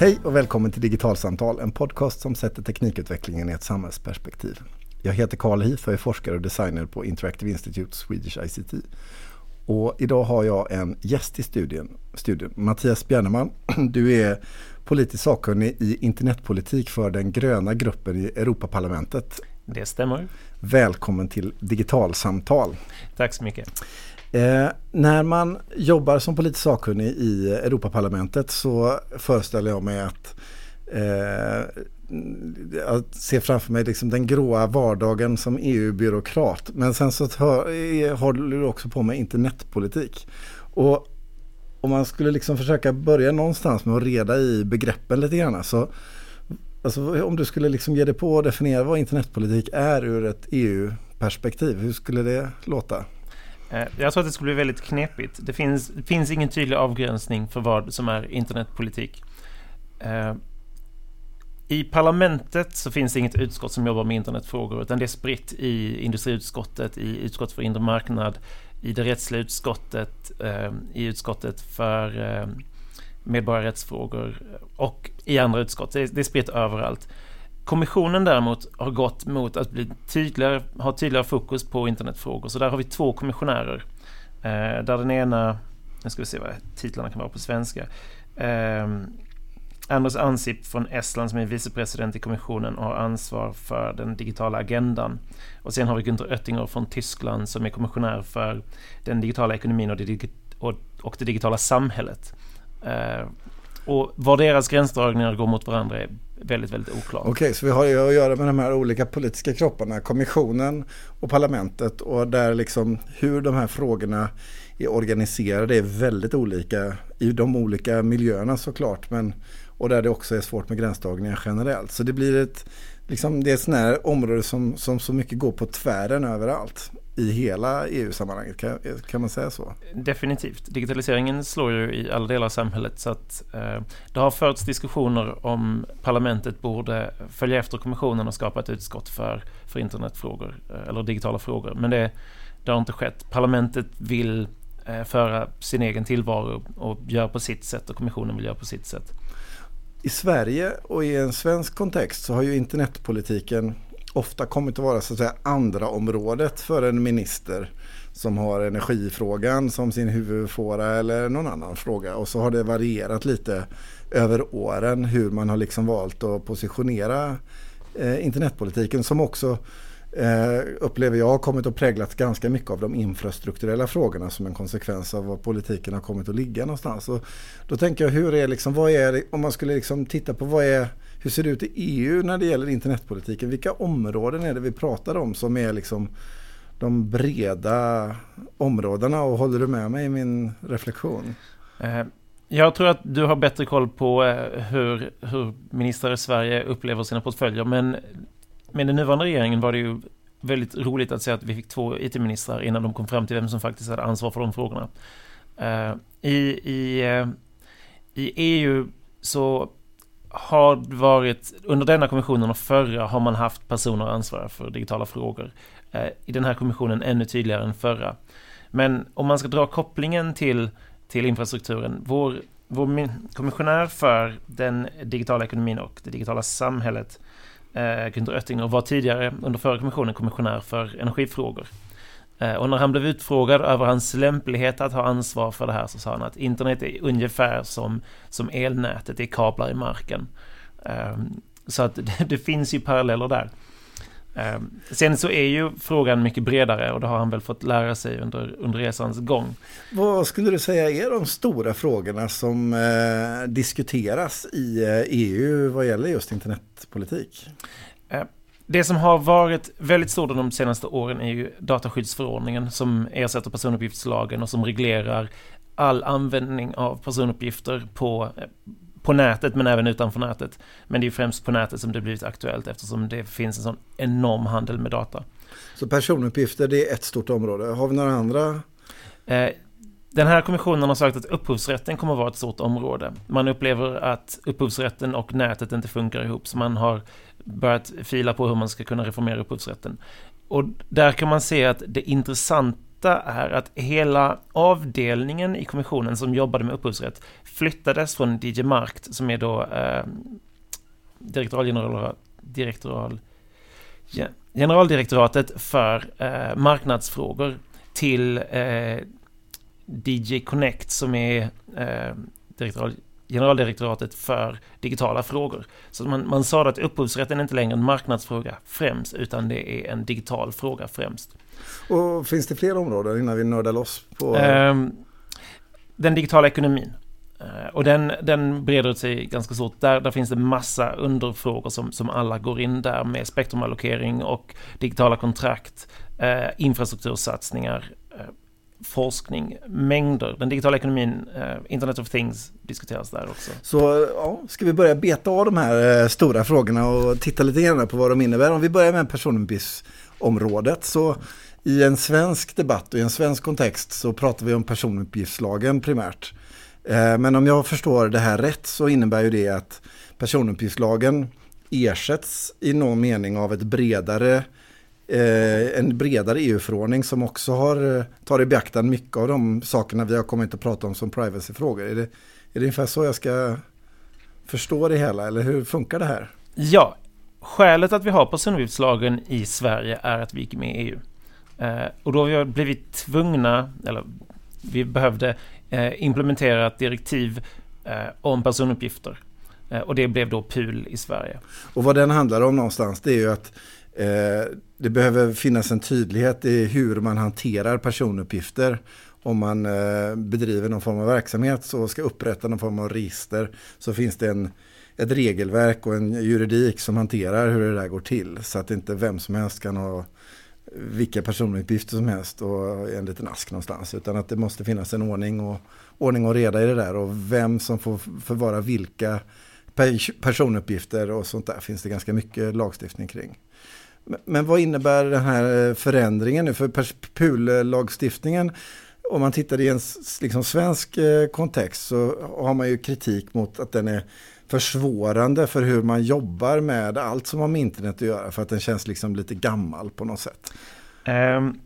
Hej och välkommen till Digitalsamtal, en podcast som sätter teknikutvecklingen i ett samhällsperspektiv. Jag heter Karl Heath och är forskare och designer på Interactive Institute Swedish ICT. Och idag har jag en gäst i studien, studion, Mattias Bjärneman. Du är politisk sakkunnig i internetpolitik för den gröna gruppen i Europaparlamentet. Det stämmer. Välkommen till Digitalsamtal. Tack så mycket. Eh, när man jobbar som politisk sakkunnig i Europaparlamentet så föreställer jag mig att eh, jag ser framför mig liksom den gråa vardagen som EU-byråkrat. Men sen så eh, håller du också på med internetpolitik. Och om man skulle liksom försöka börja någonstans med att reda i begreppen lite grann. Så, alltså, om du skulle liksom ge dig på att definiera vad internetpolitik är ur ett EU-perspektiv. Hur skulle det låta? Eh, jag tror att det skulle bli väldigt knepigt. Det finns, det finns ingen tydlig avgränsning för vad som är internetpolitik. Eh, I parlamentet så finns det inget utskott som jobbar med internetfrågor utan det är spritt i industriutskottet, i utskottet för inre marknad, i det rättsliga utskottet, eh, i utskottet för medborgarrättsfrågor och i andra utskott. Det är spritt överallt. Kommissionen däremot har gått mot att bli tydligare, ha tydligare fokus på internetfrågor. Så där har vi två kommissionärer. Eh, där den ena, nu ska vi se vad titlarna kan vara på svenska. Eh, Anders Ansip från Estland som är vicepresident i kommissionen och har ansvar för den digitala agendan. Och sen har vi Günther Oettinger från Tyskland som är kommissionär för den digitala ekonomin och det, och, och det digitala samhället. Eh, och var deras gränsdragningar går mot varandra är väldigt, väldigt oklart. Okej, okay, så vi har ju att göra med de här olika politiska kropparna, kommissionen och parlamentet och där liksom hur de här frågorna är organiserade är väldigt olika i de olika miljöerna såklart, men och där det också är svårt med gränsdragningar generellt. Så det blir ett, liksom, det är ett sånt här område som, som så mycket går på tvären överallt i hela EU-sammanhanget. Kan, kan, man säga så? Definitivt. Digitaliseringen slår ju i alla delar av samhället så att eh, det har förts diskussioner om parlamentet borde följa efter kommissionen och skapa ett utskott för, för internetfrågor eh, eller digitala frågor. Men det, det har inte skett. Parlamentet vill eh, föra sin egen tillvaro och göra på sitt sätt och kommissionen vill göra på sitt sätt. I Sverige och i en svensk kontext så har ju internetpolitiken ofta kommit att vara så att säga andra området för en minister som har energifrågan som sin huvudfåra eller någon annan fråga. Och så har det varierat lite över åren hur man har liksom valt att positionera eh, internetpolitiken som också eh, upplever jag har kommit att präglat ganska mycket av de infrastrukturella frågorna som en konsekvens av var politiken har kommit att ligga någonstans. Och då tänker jag hur är liksom, vad är om man skulle liksom titta på vad är hur ser det ut i EU när det gäller internetpolitiken? Vilka områden är det vi pratar om som är liksom de breda områdena och håller du med mig i min reflektion? Eh, jag tror att du har bättre koll på eh, hur, hur ministrar i Sverige upplever sina portföljer men med den nuvarande regeringen var det ju väldigt roligt att se att vi fick två IT-ministrar innan de kom fram till vem som faktiskt hade ansvar för de frågorna. Eh, I, i, eh, i EU så har varit, under denna kommissionen och förra har man haft personer ansvariga för digitala frågor. Eh, I den här kommissionen ännu tydligare än förra. Men om man ska dra kopplingen till, till infrastrukturen, vår, vår kommissionär för den digitala ekonomin och det digitala samhället, eh, Eh, Günther Oettinger, var tidigare under förra kommissionen kommissionär för energifrågor. Eh, och när han blev utfrågad över hans lämplighet att ha ansvar för det här så sa han att internet är ungefär som, som elnätet, det är kablar i marken. Ehm, så att det, det finns ju paralleller där. Ehm, sen så är ju frågan mycket bredare och det har han väl fått lära sig under, under resans gång. Vad skulle du säga är de stora frågorna som eh, diskuteras i EU eh, e vad gäller just internetpolitik? Eh, det som har varit väldigt stort de senaste åren är ju dataskyddsförordningen som ersätter personuppgiftslagen och som reglerar all användning av personuppgifter på, på nätet men även utanför nätet. Men det är främst på nätet som det blivit aktuellt eftersom det finns en sån enorm handel med data. Så personuppgifter det är ett stort område. Har vi några andra? Eh, den här kommissionen har sagt att upphovsrätten kommer att vara ett stort område. Man upplever att upphovsrätten och nätet inte funkar ihop, så man har börjat fila på hur man ska kunna reformera upphovsrätten. Och där kan man se att det intressant, intressanta är att hela avdelningen i kommissionen som jobbade med upphovsrätt flyttades från DJ Markt, som är då eh, direktoralgeneral, direktoral, generaldirektoratet för eh, marknadsfrågor till eh, DJ Connect som är eh, direktoral, generaldirektoratet för digitala frågor. Så man, man sa att upphovsrätten är inte längre en marknadsfråga främst, utan det är en digital fråga främst. Och finns det fler områden innan vi nördar loss på? Um, den digitala ekonomin. Uh, och den, den breder sig ganska stort. Där, där finns det massa underfrågor som, som alla går in där med spektrumallokering och digitala kontrakt, uh, infrastruktursatsningar, forskning, mängder. Den digitala ekonomin, eh, Internet of Things diskuteras där också. Så ja, ska vi börja beta av de här eh, stora frågorna och titta lite grann på vad de innebär. Om vi börjar med personuppgiftsområdet så i en svensk debatt och i en svensk kontext så pratar vi om personuppgiftslagen primärt. Eh, men om jag förstår det här rätt så innebär ju det att personuppgiftslagen ersätts i någon mening av ett bredare eh, en bredare EU-förordning som också har, eh, tar i beaktande mycket av de sakerna vi har kommit att prata om som privacyfrågor. Är det, är det ungefär så jag ska förstå det hela eller hur funkar det här? Ja, skälet att vi har personuppgiftslagen i Sverige är att vi gick med i EU. Eh, och då har vi blivit tvungna, eller vi behövde eh, implementera ett direktiv eh, om personuppgifter. Eh, och det blev då PUL i Sverige. Och vad den handlar om någonstans det är ju att Eh, det behöver finnas en tydlighet i hur man hanterar personuppgifter. Om man eh, bedriver någon form av verksamhet och ska upprätta någon form av register så finns det en, ett regelverk och en juridik som hanterar hur det där går till. Så att inte vem som helst kan ha vilka personuppgifter som helst och en liten ask någonstans. Utan att det måste finnas en ordning och, ordning och reda i det där och vem som får förvara vilka personuppgifter och sånt där finns det ganska mycket lagstiftning kring. Men vad innebär den här eh, förändringen nu? För PUL-lagstiftningen, om man tittar i en liksom svensk eh, kontext så har man ju kritik mot att den är försvårande för hur man jobbar med allt som har med internet att göra. För att den känns liksom lite gammal på något sätt. Um,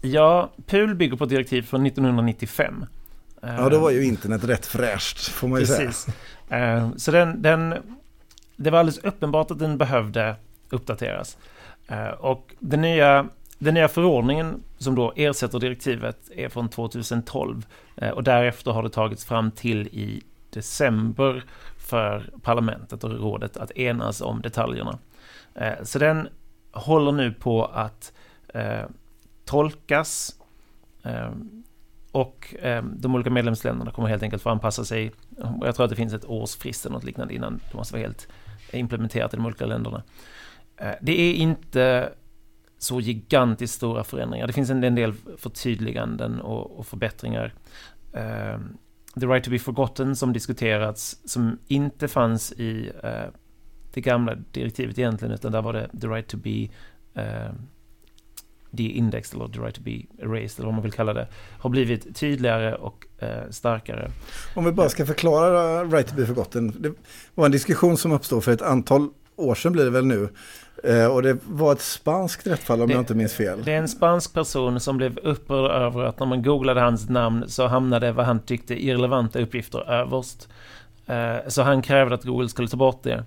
ja, PUL bygger på ett direktiv från 1995. Ja, då var ju internet rätt fräscht får man ju Precis. säga. Uh, så den, den, det var alldeles uppenbart att den behövde uppdateras. Eh, och den nya, den nya förordningen som då ersätter direktivet är från 2012 eh, och därefter har det tagits fram till i december för parlamentet och rådet att enas om detaljerna. Eh, så den håller nu på att tolkas och de olika medlemsländerna kommer helt enkelt få anpassa sig. Jag tror att det finns ett års frist eller något liknande innan det måste vara helt implementerat i de olika länderna. Eh, det är inte så gigantiskt stora förändringar. Det finns en del förtydliganden och, förbättringar. Eh, the Right to be Forgotten som diskuterats, som inte fanns i eh, det gamla direktivet egentligen, utan där var det The Right to be The index, eller the right to be erased eller vad man vill kalla det, har blivit tydligare och eh, starkare. Om vi bara ska förklara right to be forgotten. Det var en diskussion som uppstod för ett antal år sedan blir det väl nu, och det var ett spanskt rättfall om det, jag inte minns fel. Det är en spansk person som blev upprörd över att när man googlade hans namn så hamnade vad han tyckte irrelevanta uppgifter överst. Eh, så han krävde att Google skulle ta bort det.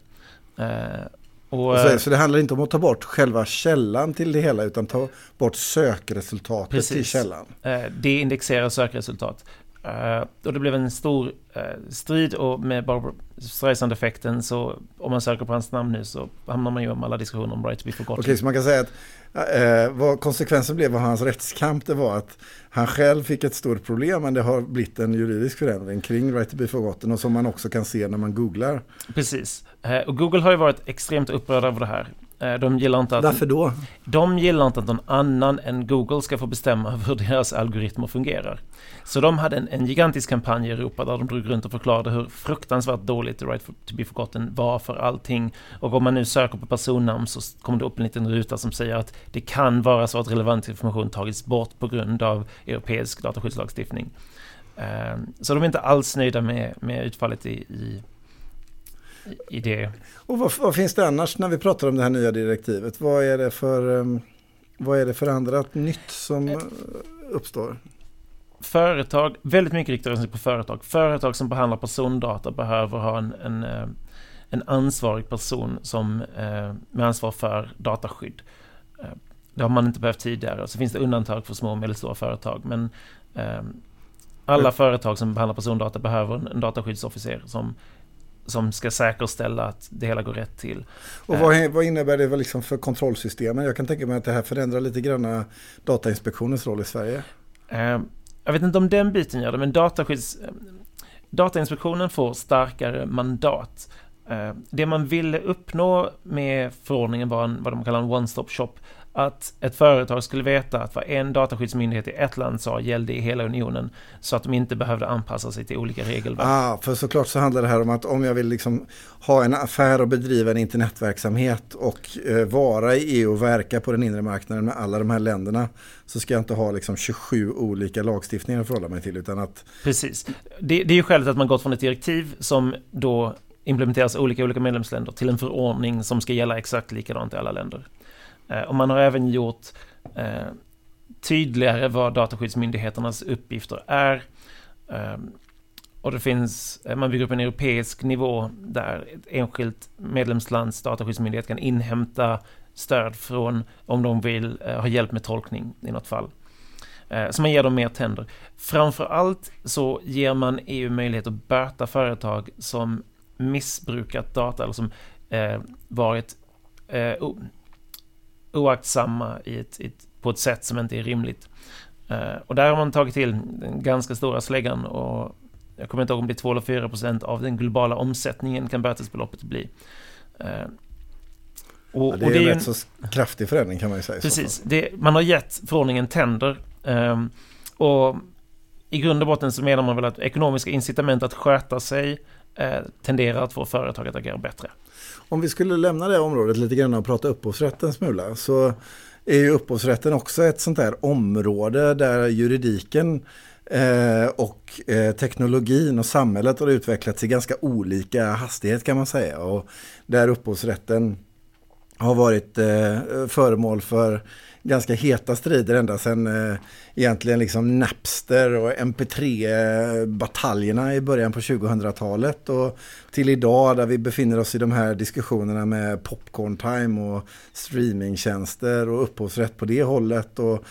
Eh, och, så, så, det handlar inte om att ta bort själva källan till det hela utan ta bort sökresultatet precis. till källan. Det indexerar sökresultat. Uh, och det blev en stor uh, strid och med Barbara Streisand-effekten så om man söker på hans namn nu så hamnar man ju om alla diskussioner om Right to be forgotten. Okej, så man kan säga att uh, vad konsekvensen blev av hans rättskamp det var att han själv fick ett stort problem men det har blivit en juridisk förändring kring Right to be forgotten och som man också kan se när man googlar. Precis, och Google har ju varit extremt upprörda över det här. Eh, de gillar inte att... Varför då? De gillar inte att någon annan än Google ska få bestämma hur deras algoritmer fungerar. Så de hade en, en gigantisk kampanj i Europa där de drog runt och förklarade hur fruktansvärt dåligt The Right to be Forgotten var för allting. Och om man nu söker på personnamn så kommer det upp en liten ruta som säger att det kan vara så att relevant information tagits bort på grund av europeisk dataskyddslagstiftning. Eh, så de är inte alls nöjda med, med utfallet i, i i det. Och vad, vad, finns det annars när vi pratar om det här nya direktivet? Vad är det för um, Vad är det för andra nytt som eh, uppstår? Företag, väldigt mycket riktar sig på företag. Företag som behandlar persondata behöver ha en, en, eh, en ansvarig person som, eh, med ansvar för dataskydd. Det har man inte behövt tidigare. Så finns det undantag för små och medelstora företag. Men alla företag som behandlar persondata behöver en dataskyddsofficer som som ska säkerställa att det hela går rätt till. Och vad, vad innebär det liksom för kontrollsystemen? Jag kan tänka mig att det här förändrar lite grann Datainspektionens roll i Sverige. Eh, jag vet inte om den biten gör det, men dataskydds... Datainspektionen får starkare mandat. Eh, det man ville uppnå med förordningen var en, vad de kallar en one-stop shop att ett företag skulle veta att vad en dataskyddsmyndighet i ett land sa gällde i hela unionen så att de inte behövde anpassa sig till olika regelverk. Ah, för såklart så handlar det här om att om jag vill liksom ha en affär och bedriva en internetverksamhet och eh, vara i EU och verka på den inre marknaden med alla de här länderna så ska jag inte ha liksom 27 olika lagstiftningar att förhålla mig till utan att... Precis. Det, det är ju skälet att man gått från ett direktiv som då implementeras olika olika medlemsländer till en förordning som ska gälla exakt likadant i alla länder. Eh, och man har även gjort eh, tydligare vad dataskyddsmyndigheternas uppgifter är. Ehm, och det finns, eh, man bygger upp en europeisk nivå där ett enskilt medlemslands dataskyddsmyndighet kan inhämta stöd från om de vill ha hjälp med tolkning i något fall. Så man ger dem mer tänder. Framförallt så ger man EU möjlighet att böta företag som missbrukat data eller som eh, varit eh, oaktsamma i ett, ett, på ett sätt som inte är rimligt. Uh, och där har man tagit till den ganska stora släggan och jag kommer inte ihåg om det är 2 eller 4 procent av den globala omsättningen kan bötesbeloppet bli. Uh, och, ja, det är, och det är en rätt så kraftig förändring kan man ju säga. Precis, det, man har gett förordningen tänder. Um, och i grund och botten så menar man väl att ekonomiska incitament att sköta sig Eh, tenderar att få företag att agera bättre. Om vi skulle lämna det området lite grann och prata upphovsrätt en smula så är ju upphovsrätten också ett sånt här område där juridiken eh, och eh, teknologin och samhället har utvecklats i ganska olika hastighet kan man säga. Och där upphovsrätten har varit eh, föremål för ganska heta strider ända sedan eh, egentligen liksom Napster och MP3-bataljerna i början på 2000-talet och till idag där vi befinner oss i de här diskussionerna med popcorn time och streamingtjänster och upphovsrätt på det hållet och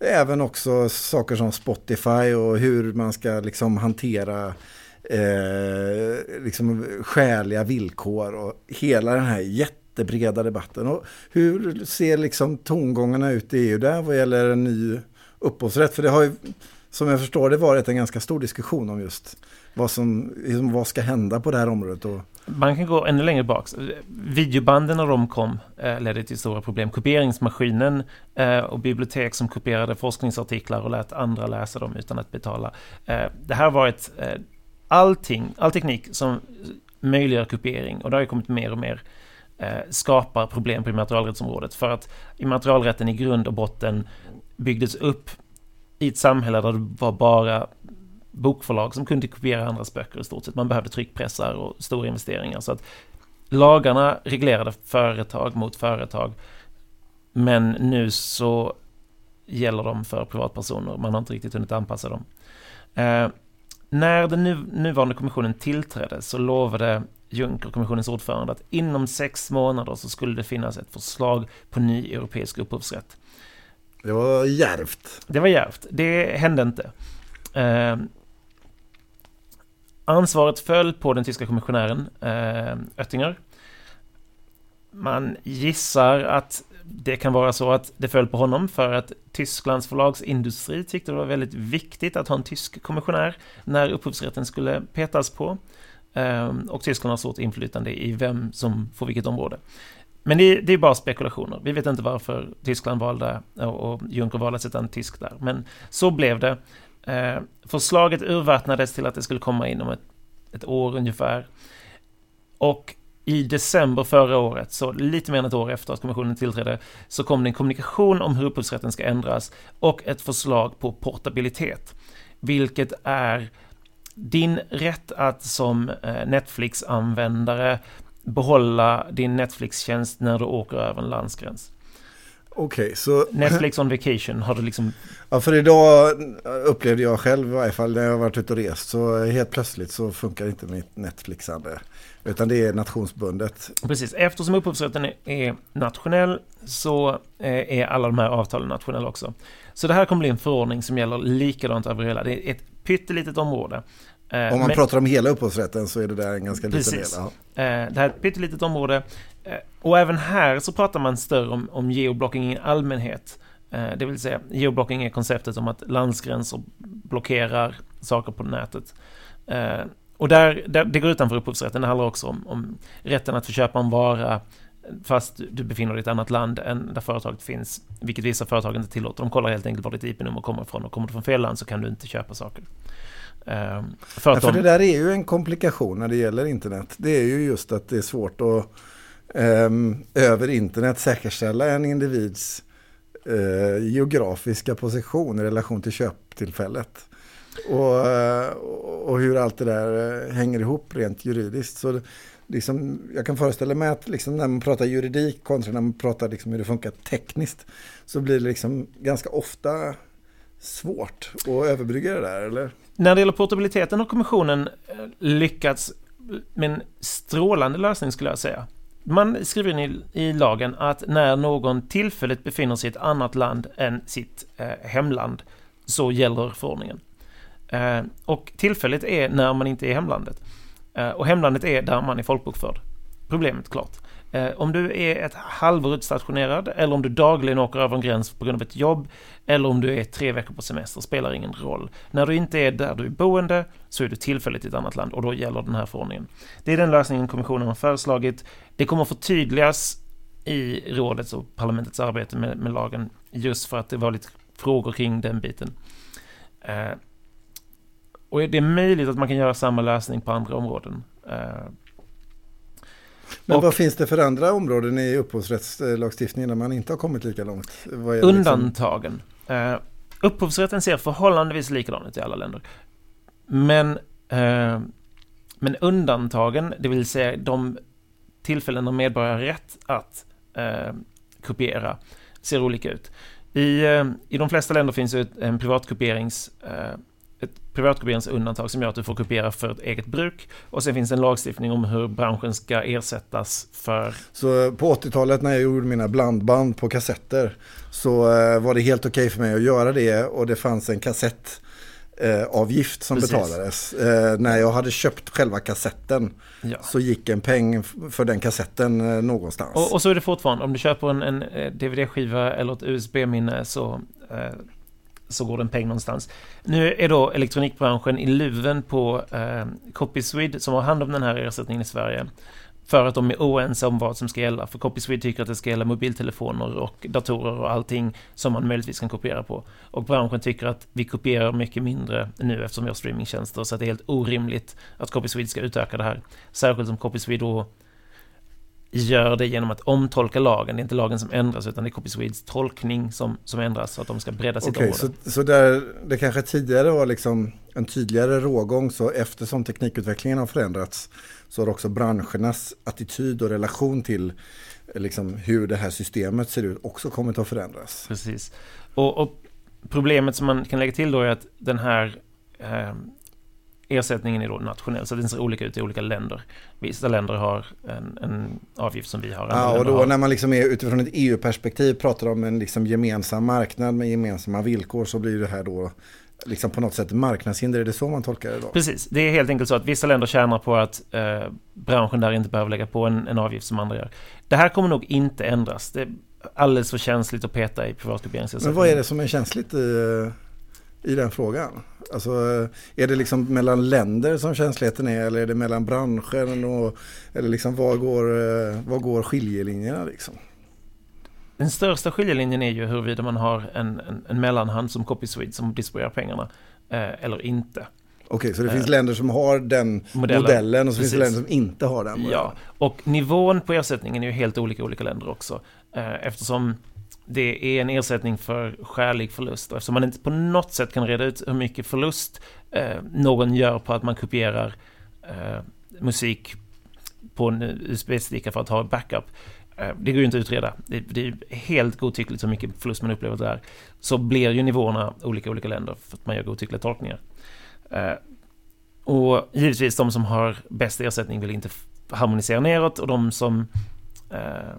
även också saker som Spotify och hur man ska liksom hantera eh, liksom skäliga villkor och hela den här jätte jättebreda debatten. Och hur ser liksom tongångarna ut i EU där vad gäller en ny upphovsrätt? För det har ju, som jag förstår det, varit en ganska stor diskussion om just vad som liksom, vad ska hända på det här området. Och... Man kan gå ännu längre bak. Videobanden när de kom eh, ledde till stora problem. Kopieringsmaskinen eh, och bibliotek som kopierade forskningsartiklar och lät andra läsa dem utan att betala. Eh, det här har varit eh, allting, all teknik som möjliggör kopiering och det har ju kommit mer och mer Eh, skapar problem på immaterialrättsområdet. För att immaterialrätten i grund och botten byggdes upp i ett samhälle där det var bara bokförlag som kunde kopiera andras böcker i stort sett. Man behövde tryckpressar och stora investeringar. Så att lagarna reglerade företag mot företag. Men nu så gäller de för privatpersoner. Man har inte riktigt hunnit anpassa dem. Eh, när den nu, nuvarande kommissionen tillträdde så lovade Juncker, kommissionens ordförande, att inom sex månader så skulle det finnas ett förslag på ny europeisk upphovsrätt. Det var järvt. Det var järvt. Det hände inte. Eh, ansvaret föll på den tyska kommissionären eh, Oettinger. Man gissar att det kan vara så att det föll på honom för att Tysklands förlagsindustri tyckte det var väldigt viktigt att ha en tysk kommissionär när upphovsrätten skulle petas på. Ehm, och Tyskland har stort inflytande i vem som får vilket område. Men det, det är bara spekulationer. Vi vet inte varför Tyskland valde och Juncker valde att sätta en tysk där. Men så blev det. Ehm, förslaget urvattnades till att det skulle komma inom ett, ett år ungefär. Och i december förra året, så lite mer än ett år efter att kommissionen tillträdde, så kom det en kommunikation om hur upphovsrätten ska ändras och ett förslag på portabilitet, vilket är din rätt att som eh, Netflix-användare behålla din Netflix-tjänst när du åker över en landsgräns. Okej, okay, så... Netflix on vacation har du liksom... Ja, för idag upplevde jag själv i varje fall när jag varit ute och rest så helt plötsligt så funkar inte mitt Netflixande. Utan det är nationsbundet. Precis, eftersom upphovsrätten är nationell så eh, är alla de här avtalen nationella också. Så det här kommer bli en förordning som gäller likadant över hela. Det är ett pyttelitet område. Eh, om man Men, pratar om hela upphovsrätten så är det där en ganska liten del. Ja. Eh, det här är ett pyttelitet område. Och även här så pratar man större om, om geoblocking i allmänhet. Det vill säga, geoblocking är konceptet om att landsgränser blockerar saker på nätet. Och där, där, det går utanför upphovsrätten. Det handlar också om, om rätten att få köpa en vara fast du befinner dig i ett annat land än där företaget finns, vilket vissa företag inte tillåter. De kollar helt enkelt var ditt IP-nummer kommer ifrån och kommer du från fel land så kan du inte köpa saker. Ehm, för, ja, för de... det där är ju en komplikation när det gäller internet. Det är ju just att det är svårt att um, över internet säkerställa en individs uh, geografiska position i relation till köptillfället. Och, eh, och hur allt det där eh, hänger ihop rent juridiskt. Så liksom, jag kan föreställa mig att liksom när man pratar juridik kontra när man pratar liksom hur det funkar tekniskt så blir det liksom ganska ofta svårt att överbrygga det där, eller? När det gäller portabiliteten har kommissionen eh, lyckats med en strålande lösning skulle jag säga. Man skriver in i, i lagen att när någon tillfälligt befinner sig i ett annat land än sitt eh, hemland så gäller förordningen. Eh, och tillfälligt är när man inte är i hemlandet. Eh, och hemlandet är där man är folkbokförd. Problemet klart. Eh, om du är ett halvår utstationerad eller om du dagligen åker över en gräns på grund av ett jobb eller om du är tre veckor på semester spelar ingen roll. När du inte är där du är boende så är du tillfälligt i ett annat land och då gäller den här förordningen. Det är den lösningen kommissionen har föreslagit. Det kommer förtydligas i rådets och parlamentets arbete med, med lagen just för att det var lite frågor kring den biten. Eh, och det är möjligt att man kan göra samma lösning på andra områden. Eh, Men och, vad finns det för andra områden i upphovsrättslagstiftningen där man inte har kommit lika långt? Liksom- undantagen. Liksom... upphovsrätten ser förhållandevis likadan ut i alla länder. Men, uh, men undantagen, det vill säga de tillfällen när medborgare har rätt att kopiera, ser olika ut. I, I de flesta länder finns det en privatkopierings ett privatkoperingsundantag som gör att du får kopiera för ett eget bruk. Och sen finns det en lagstiftning om hur branschen ska ersättas för... Så på 80-talet när jag gjorde mina blandband på kassetter så eh, var det helt okej okay för mig att göra det och det fanns en kassett eh, avgift som Precis. betalades. Eh, när jag hade köpt själva kassetten ja. så gick en peng för den kassetten eh, någonstans. Och, och, så är det fortfarande. Om du köper en, en eh, DVD-skiva eller ett USB-minne så eh, så går det en peng någonstans. Nu är då elektronikbranschen i luven på eh, Copyswede som har hand om den här ersättningen i Sverige. För att de är oense om vad som ska gälla. För Copyswede tycker att det ska gälla mobiltelefoner och datorer och allting som man möjligtvis kan kopiera på. Och branschen tycker att vi kopierar mycket mindre nu eftersom vi har streamingtjänster. Så att det är helt orimligt att Copyswede ska utöka det här. Särskilt som Copyswede då gör det genom att omtolka lagen. Det är inte lagen som ändras utan det är Copyswedes tolkning som, som ändras så att de ska bredda sitt okay, område. Så, så där det kanske tidigare var liksom en tydligare rågång så eftersom teknikutvecklingen har förändrats så har också branschernas attityd och relation till liksom, hur det här systemet ser ut också kommit att förändras. Precis. Och, och problemet som man kan lägga till då är att den här eh, ersättningen är då nationell, så den ser olika ut i olika länder. Vissa länder har en, en avgift som vi har. Ja, och då har... när man liksom är utifrån ett EU-perspektiv pratar om en liksom gemensam marknad med gemensamma villkor så blir det här då liksom på något sätt marknadshinder. Är det så man tolkar det då? Precis, det är helt enkelt så att vissa länder tjänar på att eh, branschen där inte behöver lägga på en, en avgift som andra gör. Det här kommer nog inte ändras. Det är alldeles för känsligt att peta i privatkopieringsersättningen. Men vad är det som är känsligt i, i den frågan? Alltså, är det liksom mellan länder som känsligheten är eller är det mellan branscher? Och, eller liksom var går, eh, var går skiljelinjerna liksom? Den största skiljelinjen är ju huruvida man har en, en, en mellanhand som Copyswede som distribuerar pengarna eh, eller inte. Okej, så det finns eh, länder som har den modellen, modellen och så Precis. finns det länder som inte har den modellen? Ja, och nivån på ersättningen är ju helt olika i olika länder också. Eh, eftersom det är en ersättning för skälig förlust. Och eftersom man inte på något sätt kan reda ut hur mycket förlust eh, någon gör på att man kopierar eh, musik på en USB-sticka för att ha backup. Eh, det går ju inte att utreda. Det, det är helt godtyckligt hur mycket förlust man upplever där. Så blir ju nivåerna olika i olika länder för att man gör godtyckliga tolkningar. Eh, och givetvis de som har bäst ersättning vill inte harmonisera neråt och de som eh,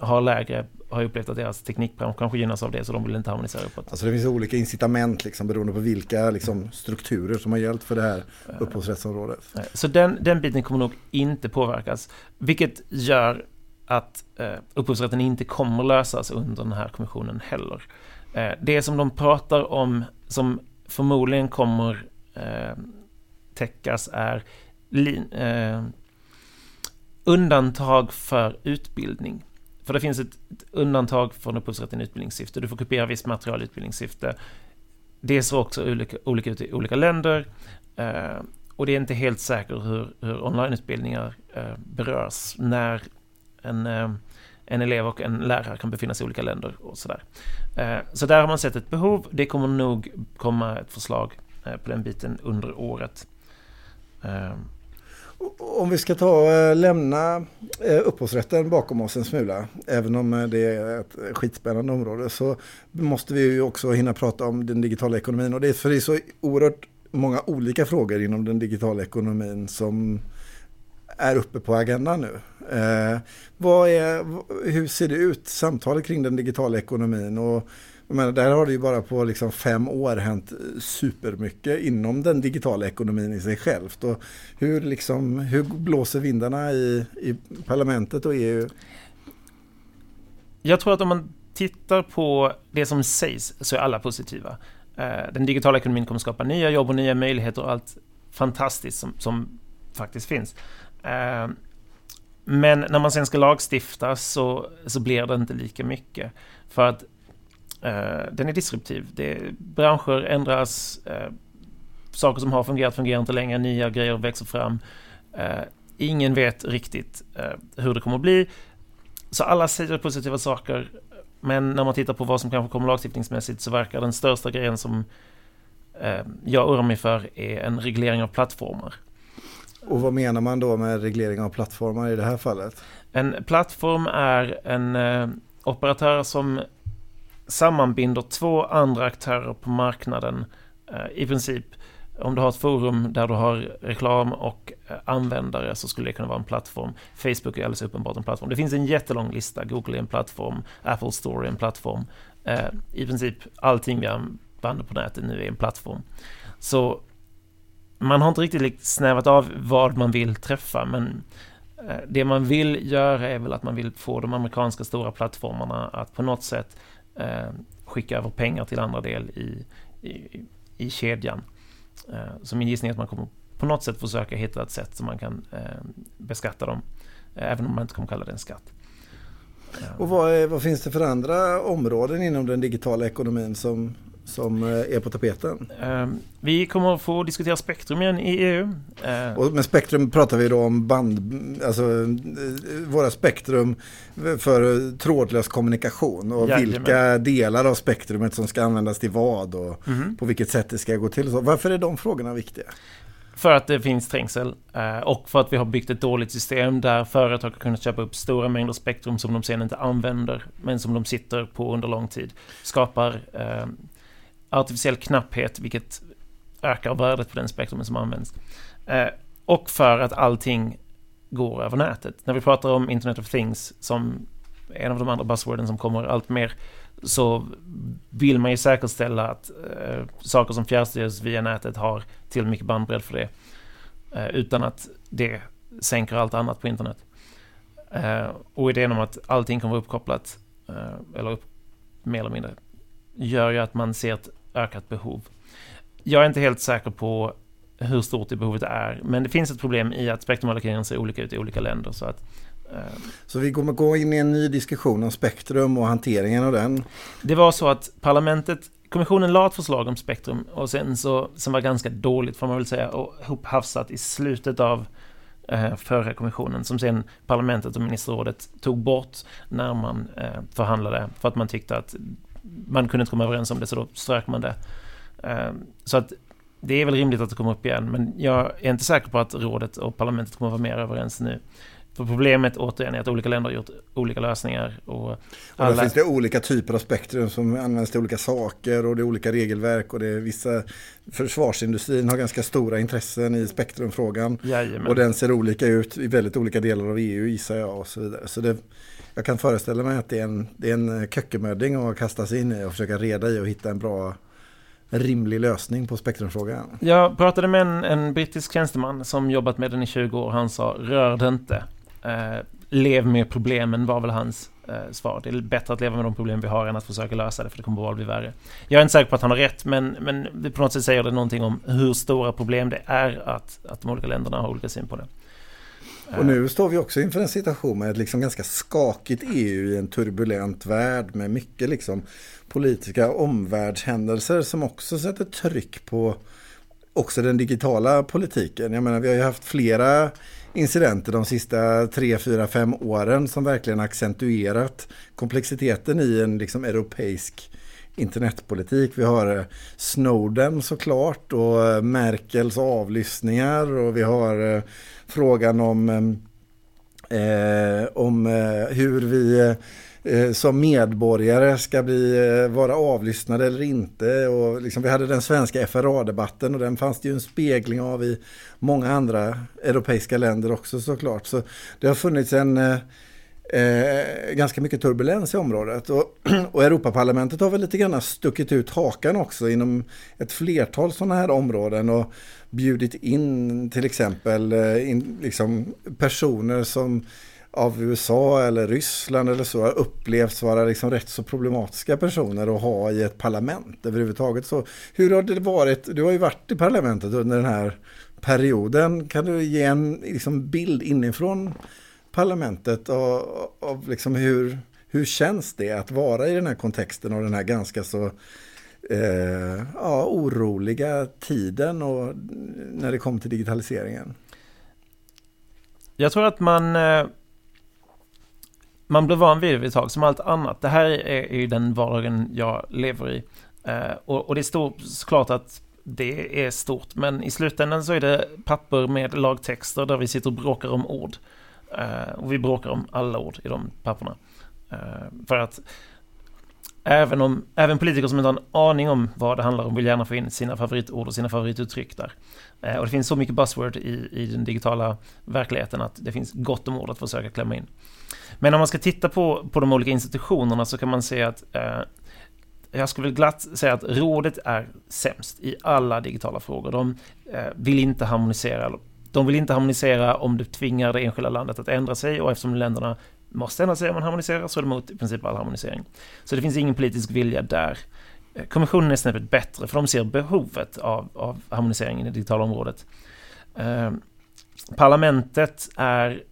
har lägre har upplevt att deras teknikbransch kanske gynnas av det så de vill inte harmonisera uppåt. Alltså det finns olika incitament liksom, beroende på vilka liksom, strukturer som har gällt för det här upphovsrättsområdet. Så den, den biten kommer nog inte påverkas. Vilket gör att eh, upphovsrätten inte kommer lösas under den här kommissionen heller. Eh, det som de pratar om som förmodligen kommer eh, täckas är eh, undantag för utbildning. För det finns ett, ett undantag från upphovsrätten i utbildningssyfte. Du får kopiera visst material i utbildningssyfte. Det ser också olika, olika ut i olika länder. Eh, och det är inte helt säkert hur, hur onlineutbildningar eh, berörs när en, eh, en elev och en lärare kan befinna sig i olika länder och sådär. Eh, så där har man sett ett behov. Det kommer nog komma ett förslag eh, på den biten under året. Eh, om vi ska ta eh, lämna eh, upphovsrätten bakom oss en smula, även om eh, det är ett skitspännande område, så måste vi ju också hinna prata om den digitala ekonomin. Och det är för det är så oerhört många olika frågor inom den digitala ekonomin som är uppe på agendan nu. Eh, vad är, hur ser det ut, samtalet kring den digitala ekonomin? Och, men där har det ju bara på liksom fem år hänt supermycket inom den digitala ekonomin i sig självt. Och hur, liksom, hur blåser vindarna i, i parlamentet och EU? Jag tror att om man tittar på det som sägs så är alla positiva. Eh, den digitala ekonomin kommer skapa nya jobb och nya möjligheter och allt fantastiskt som, som faktiskt finns. Eh, men när man sen ska lagstifta så, så blir det inte lika mycket. För att den är disruptiv. Det, branscher ändras, eh, saker som har fungerat fungerar inte längre, nya grejer växer fram. Eh, ingen vet riktigt eh, hur det kommer att bli. Så alla säger positiva saker, men när man tittar på vad som kanske kommer lagstiftningsmässigt så verkar den största grejen som eh, jag oroar mig för är en reglering av plattformar. Och vad menar man då med reglering av plattformar i det här fallet? En plattform är en eh, operatör som sammanbinder två andra aktörer på marknaden. Eh, I princip, om du har ett forum där du har reklam och eh, användare så skulle det kunna vara en plattform. Facebook är alldeles uppenbart en plattform. Det finns en jättelång lista. Google är en plattform, Apple Store är en plattform. Eh, I princip allting vi använder på nätet nu är en plattform. Så man har inte riktigt snävat av vad man vill träffa, men eh, det man vill göra är väl att man vill få de amerikanska stora plattformarna att på något sätt eh, skicka över pengar till andra del i, i, i kedjan. Eh, så min gissning är att man kommer på något sätt försöka hitta ett sätt som man kan eh, beskatta dem, eh, även om man inte kommer kalla det en skatt. Och vad, är, vad, finns det för andra områden inom den digitala ekonomin som, som eh, är på tapeten. Ehm, vi kommer att få diskutera spektrum igen i EU. Ehm. Och med spektrum pratar vi då om band, alltså eh, våra spektrum för trådlös kommunikation och Jajamän. vilka delar av spektrumet som ska användas till vad och mm. på vilket sätt det ska gå till. Så varför är de frågorna viktiga? För att det finns trängsel eh, och för att vi har byggt ett dåligt system där företag har kunnat köpa upp stora mängder spektrum som de sen inte använder men som de sitter på under lång tid. Skapar ehm, artificiell knapphet, vilket ökar värdet på den spektrumen som används. Eh, och för att allting går över nätet. När vi pratar om Internet of Things som en av de andra buzzworden som kommer allt mer så vill man ju säkerställa att eh, saker som fjärrstyrs via nätet har till mycket bandbredd för det. Eh, utan att det sänker allt annat på internet. Eh, och idén om att allting kommer vara uppkopplat, eh, eller upp, mer eller mindre, gör ju att man ser ett ökat behov. Jag är inte helt säker på hur stort det behovet är, men det finns ett problem i att spektrumallokeringen ser olika ut i olika länder. Så, att, eh, så vi kommer gå in i en ny diskussion om spektrum och hanteringen av den? Det var så att parlamentet, kommissionen la ett förslag om spektrum och sen så, som var ganska dåligt får man väl säga, och hophafsat i slutet av eh, förra kommissionen som sen parlamentet och ministerrådet tog bort när man eh, förhandlade för att man tyckte att man kunde inte komma överens om det så då strök man det. Ehm, så att det är väl rimligt att det kommer upp igen men jag är inte säker på att rådet och parlamentet kommer vara mer överens nu. För problemet återigen är att olika länder har gjort olika lösningar. Och, alla... och där finns det olika typer av spektrum som används till olika saker och det är olika regelverk och det är vissa försvarsindustrin har ganska stora intressen i spektrumfrågan. Jajamän. Och den ser olika ut i väldigt olika delar av EU gissar jag och så vidare. Så det, jag kan föreställa mig att det är en, det är en eh, kökemödding att kasta sig in i och försöka reda i och hitta en bra rimlig lösning på spektrumfrågan. Jag pratade med en, en brittisk tjänsteman som jobbat med den i 20 år. Han sa rör det inte. Eh, lev med problemen var väl hans eh, svar. Det är bättre att leva med de problem vi har än att försöka lösa det för det kommer bara bli värre. Jag är inte säker på att han har rätt men, men på något sätt säger det någonting om hur stora problem det är att, att de olika länderna har olika syn på det. Och nu står vi också inför en situation med ett liksom ganska skakigt EU i en turbulent värld med mycket liksom politiska omvärldshändelser som också sätter tryck på också den digitala politiken. Jag menar vi har ju haft flera incidenter de sista tre, fyra, fem åren som verkligen accentuerat komplexiteten i en liksom europeisk internetpolitik. Vi har eh, Snowden såklart och eh, Merkels avlyssningar och vi har eh, frågan om, eh, om hur vi eh, som medborgare ska bli, vara avlyssnade eller inte. Och liksom, vi hade den svenska FRA-debatten och den fanns det ju en spegling av i många andra europeiska länder också såklart. Så det har funnits en eh, ganska mycket turbulens i området. Och, och Europaparlamentet har väl lite grann stuckit ut hakan också inom ett flertal sådana här områden och bjudit in till exempel eh, in, liksom personer som av USA eller Ryssland eller så har upplevts vara liksom rätt så problematiska personer att ha i ett parlament överhuvudtaget. Så hur har det varit? Du har ju varit i parlamentet under den här perioden. Kan du ge en liksom, bild inifrån parlamentet och, och liksom hur, hur känns det att vara i den här kontexten och den här ganska så eh, ja, oroliga tiden och när det kommer till digitaliseringen? Jag tror att man eh, man blir van vid det ett tag, som allt annat. Det här är ju den vardagen jag lever i. Eh, och, och det står såklart att det är stort, men i slutändan så är det papper med lagtexter där vi sitter och bråkar om ord. Eh, och vi bråkar om alla ord i de papperna. Eh, för att även, om, även politiker som inte har en aning om vad det handlar om vill gärna få in sina favoritord och sina favorituttryck där. Eh, och det finns så mycket buzzword i, i den digitala verkligheten att det finns gott om ord att försöka klämma in. Men om man ska titta på, på de olika institutionerna så kan man se att jag skulle glatt säga att rådet är sämst i alla digitala frågor. De vill inte harmonisera de vill inte harmonisera om det tvingar det enskilda landet att ändra sig och eftersom länderna måste ändra sig om man harmoniserar så är de emot i princip all harmonisering. Så det finns ingen politisk vilja där. Kommissionen är snäppet bättre för de ser behovet av, av harmonisering i det digitala området. Eh, parlamentet är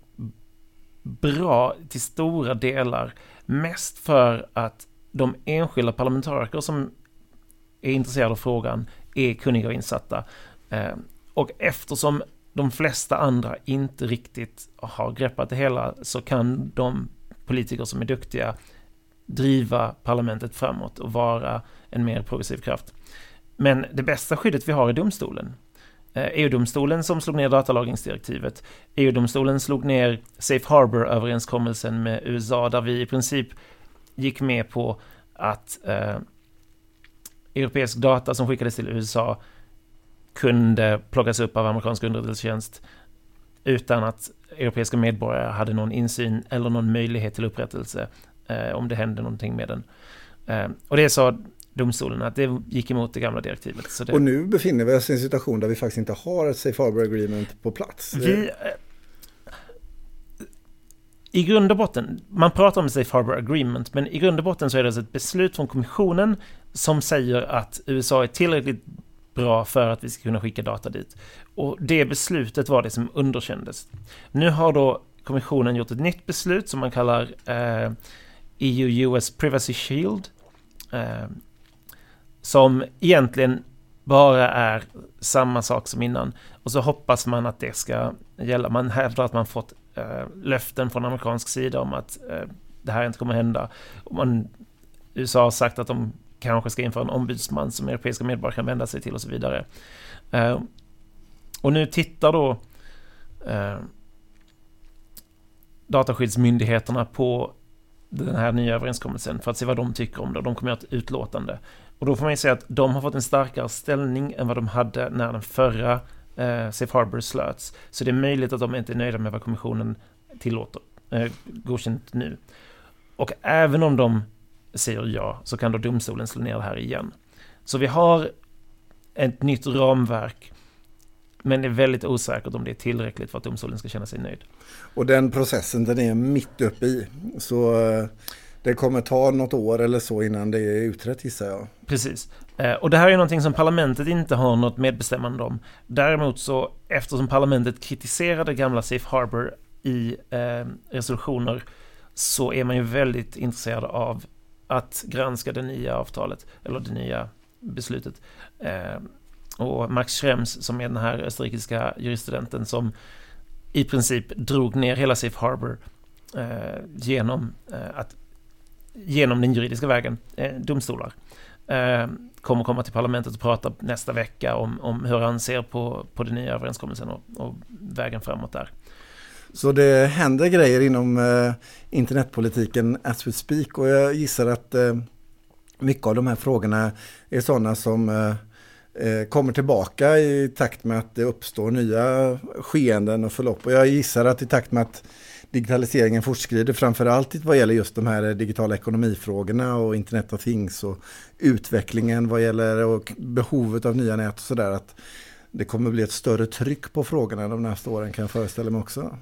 bra till stora delar, mest för att de enskilda parlamentariker som är intresserade av frågan är kunniga och insatta. Eh, och eftersom de flesta andra inte riktigt har greppat det hela så kan de politiker som är duktiga driva parlamentet framåt och vara en mer progressiv kraft. Men det bästa skyddet vi har är domstolen. Eh, EU-domstolen som slog ner datalagringsdirektivet. EU-domstolen slog ner Safe Harbor-överenskommelsen med USA där vi i princip gick med på att eh, europeisk data som skickades till USA kunde plockas upp av amerikansk underrättelsetjänst utan att europeiska medborgare hade någon insyn eller någon möjlighet till upprättelse eh, om det hände någonting med den. Eh, och det sa domstolen att det gick emot det gamla direktivet. Det... Och nu befinner vi oss i en situation där vi faktiskt inte har ett Safe Harbor Agreement på plats. Vi, eh, I grund och botten, man pratar om Safe Harbor Agreement, men i grund och botten så är det alltså ett beslut från kommissionen som säger att USA är tillräckligt bra för att vi ska kunna skicka data dit. Och det beslutet var det som underkändes. Nu har då kommissionen gjort ett nytt beslut som man kallar eh, EU-US Privacy Shield. Eh, som egentligen bara är samma sak som innan. Och så hoppas man att det ska gälla. Man hävdar att man fått eh, löften från amerikansk sida om att eh, det här inte kommer hända. Och man, USA har sagt att de kanske ska införa en ombudsman som europeiska medborgare kan vända sig till och så vidare. Eh, och nu tittar då eh, dataskyddsmyndigheterna på den här nya överenskommelsen för att se vad de tycker om det. De kommer att göra ett utlåtande. Och då får man ju säga att de har fått en starkare ställning än vad de hade när den förra eh, Safe Harbor slöts. Så det är möjligt att de inte är nöjda med vad kommissionen tillåter, eh, godkänt nu. Och även om de säger ja, så kan då domstolen slå ner det här igen. Så vi har ett nytt ramverk, men det är väldigt osäkert om det är tillräckligt för att domstolen ska känna sig nöjd. Och den processen, den är mitt uppe i. Så eh, det kommer ta något år eller så innan det är utrett gissar jag. Precis. Eh, och det här är någonting som parlamentet inte har något medbestämmande om. Däremot så, eftersom parlamentet kritiserade gamla Safe Harbor i eh, resolutioner, så är man ju väldigt intresserad av att granska det nya avtalet, eller det nya beslutet. Eh, och Max Schrems, som är den här österrikiska juriststudenten som i princip drog ner hela Safe Harbor eh, genom, eh, att, genom den juridiska vägen, eh, domstolar. Eh, kommer komma till parlamentet och prata nästa vecka om, om hur han ser på, på den nya överenskommelsen och, och vägen framåt där. Så det händer grejer inom eh, internetpolitiken as we speak och jag gissar att eh, mycket av de här frågorna är sådana som eh, eh kommer tillbaka i takt med att det uppstår nya skeenden och förlopp. Och jag gissar att i takt med att digitaliseringen fortskrider, framförallt vad gäller just de här eh, digitala ekonomifrågorna och internet of things och utvecklingen vad gäller och behovet av nya nät och sådär, att det kommer bli ett större tryck på frågorna de nästa åren kan jag föreställa mig också.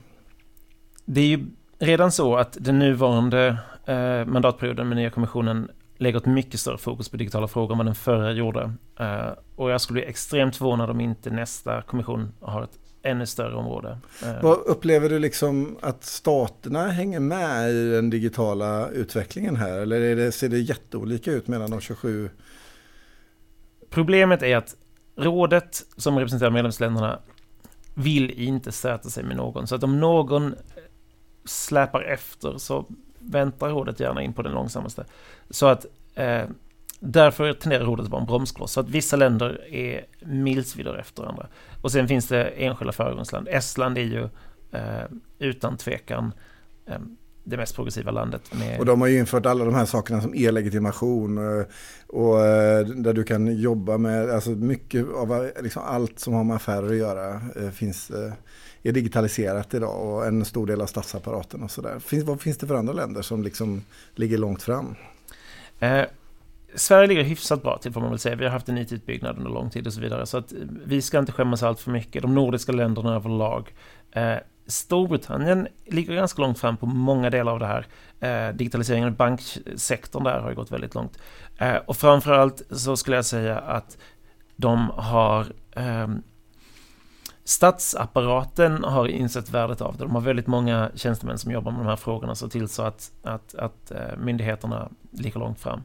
Det är ju redan så att den nuvarande eh, mandatperioden med nya kommissionen lägger ett mycket större fokus på digitala frågor än vad den förra gjorde. Uh, och jag skulle bli extremt förvånad om inte nästa kommission har ett ännu större område. Uh, vad upplever du liksom att staterna hänger med i den digitala utvecklingen här? Eller det, ser det jätteolika ut mellan de 27? Problemet är att rådet som representerar medlemsländerna vill inte stöta sig med någon. Så att om någon släpar efter så väntar rådet gärna in på den långsammaste. Så att eh, därför tenderar rådet att vara en bromskloss. Så att vissa länder är milsvider efter andra. Och sen finns det enskilda föregångsland. Estland är ju eh, utan tvekan eh, det mest progressiva landet. Med... Och de har ju infört alla de här sakerna som e-legitimation eh, och, eh, där du kan jobba med, alltså mycket av liksom allt som har med affärer att göra eh, finns är digitaliserat idag och en stor del av statsapparaten och sådär. Finns, vad finns det för andra länder som liksom ligger långt fram? Eh, Sverige ligger hyfsat bra till får man väl säga. Vi har haft en IT-utbyggnad under lång tid och så vidare. Så att vi ska inte skämmas allt för mycket. De nordiska länderna överlag. Eh, Storbritannien ligger ganska långt fram på många delar av det här. Eh, digitaliseringen av banksektorn där har ju gått väldigt långt. Eh, och framförallt så skulle jag säga att de har ehm, Statsapparaten har insett värdet av det. De har väldigt många tjänstemän som jobbar med de här frågorna så till så att, att, att eh, myndigheterna ligger långt fram.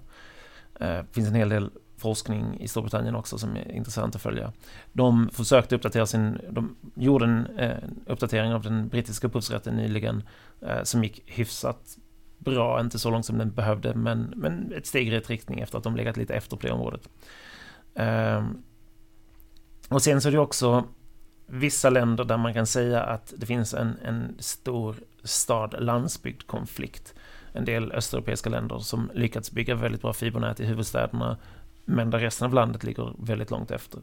Det finns en hel del forskning i Storbritannien också som är intressant att följa. De försökte uppdatera sin, de gjorde en eh, uppdatering av den brittiska upphovsrätten nyligen som gick hyfsat bra, inte så långt som den behövde, men, men ett steg i rätt riktning efter att de legat lite efter på det området. Ehm, och sen så är det också vissa länder där man kan säga att det finns en, en stor stad-landsbygd-konflikt. En del östeuropeiska länder som lyckats bygga väldigt bra fibernät i huvudstäderna men där resten av landet ligger väldigt långt efter.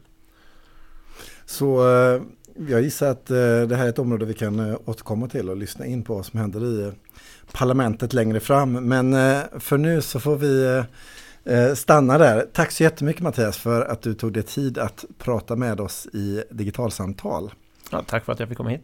Så eh, jag gissar att eh, det här är ett område vi kan eh, återkomma till och lyssna in på vad som händer i parlamentet längre fram. Men för nu så får vi Eh, stanna där. Tack så jättemycket Mattias för att du tog dig tid att prata med oss i digitalsamtal. Ja, tack för att jag fick komma hit.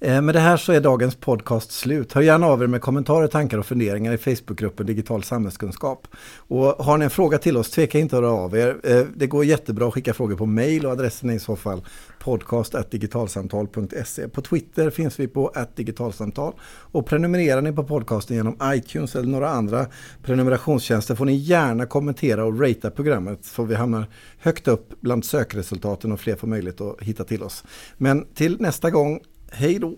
Eh, med det här så är dagens podcast slut. Hör gärna av er med kommentarer, tankar och funderingar i Facebookgruppen Digital samhällskunskap. Och har ni en fråga till oss, tveka inte att höra av er. Eh, det går jättebra att skicka frågor på mail och adressen är i så fall podcast.digitalsamtal.se. På Twitter finns vi på digitalsamtal och prenumererar ni på podcasten genom iTunes eller några andra prenumerationstjänster får ni gärna kommentera och ratea programmet så vi hamnar högt upp bland sökresultaten och fler får möjlighet att hitta till oss. Men till nästa gång Hej då!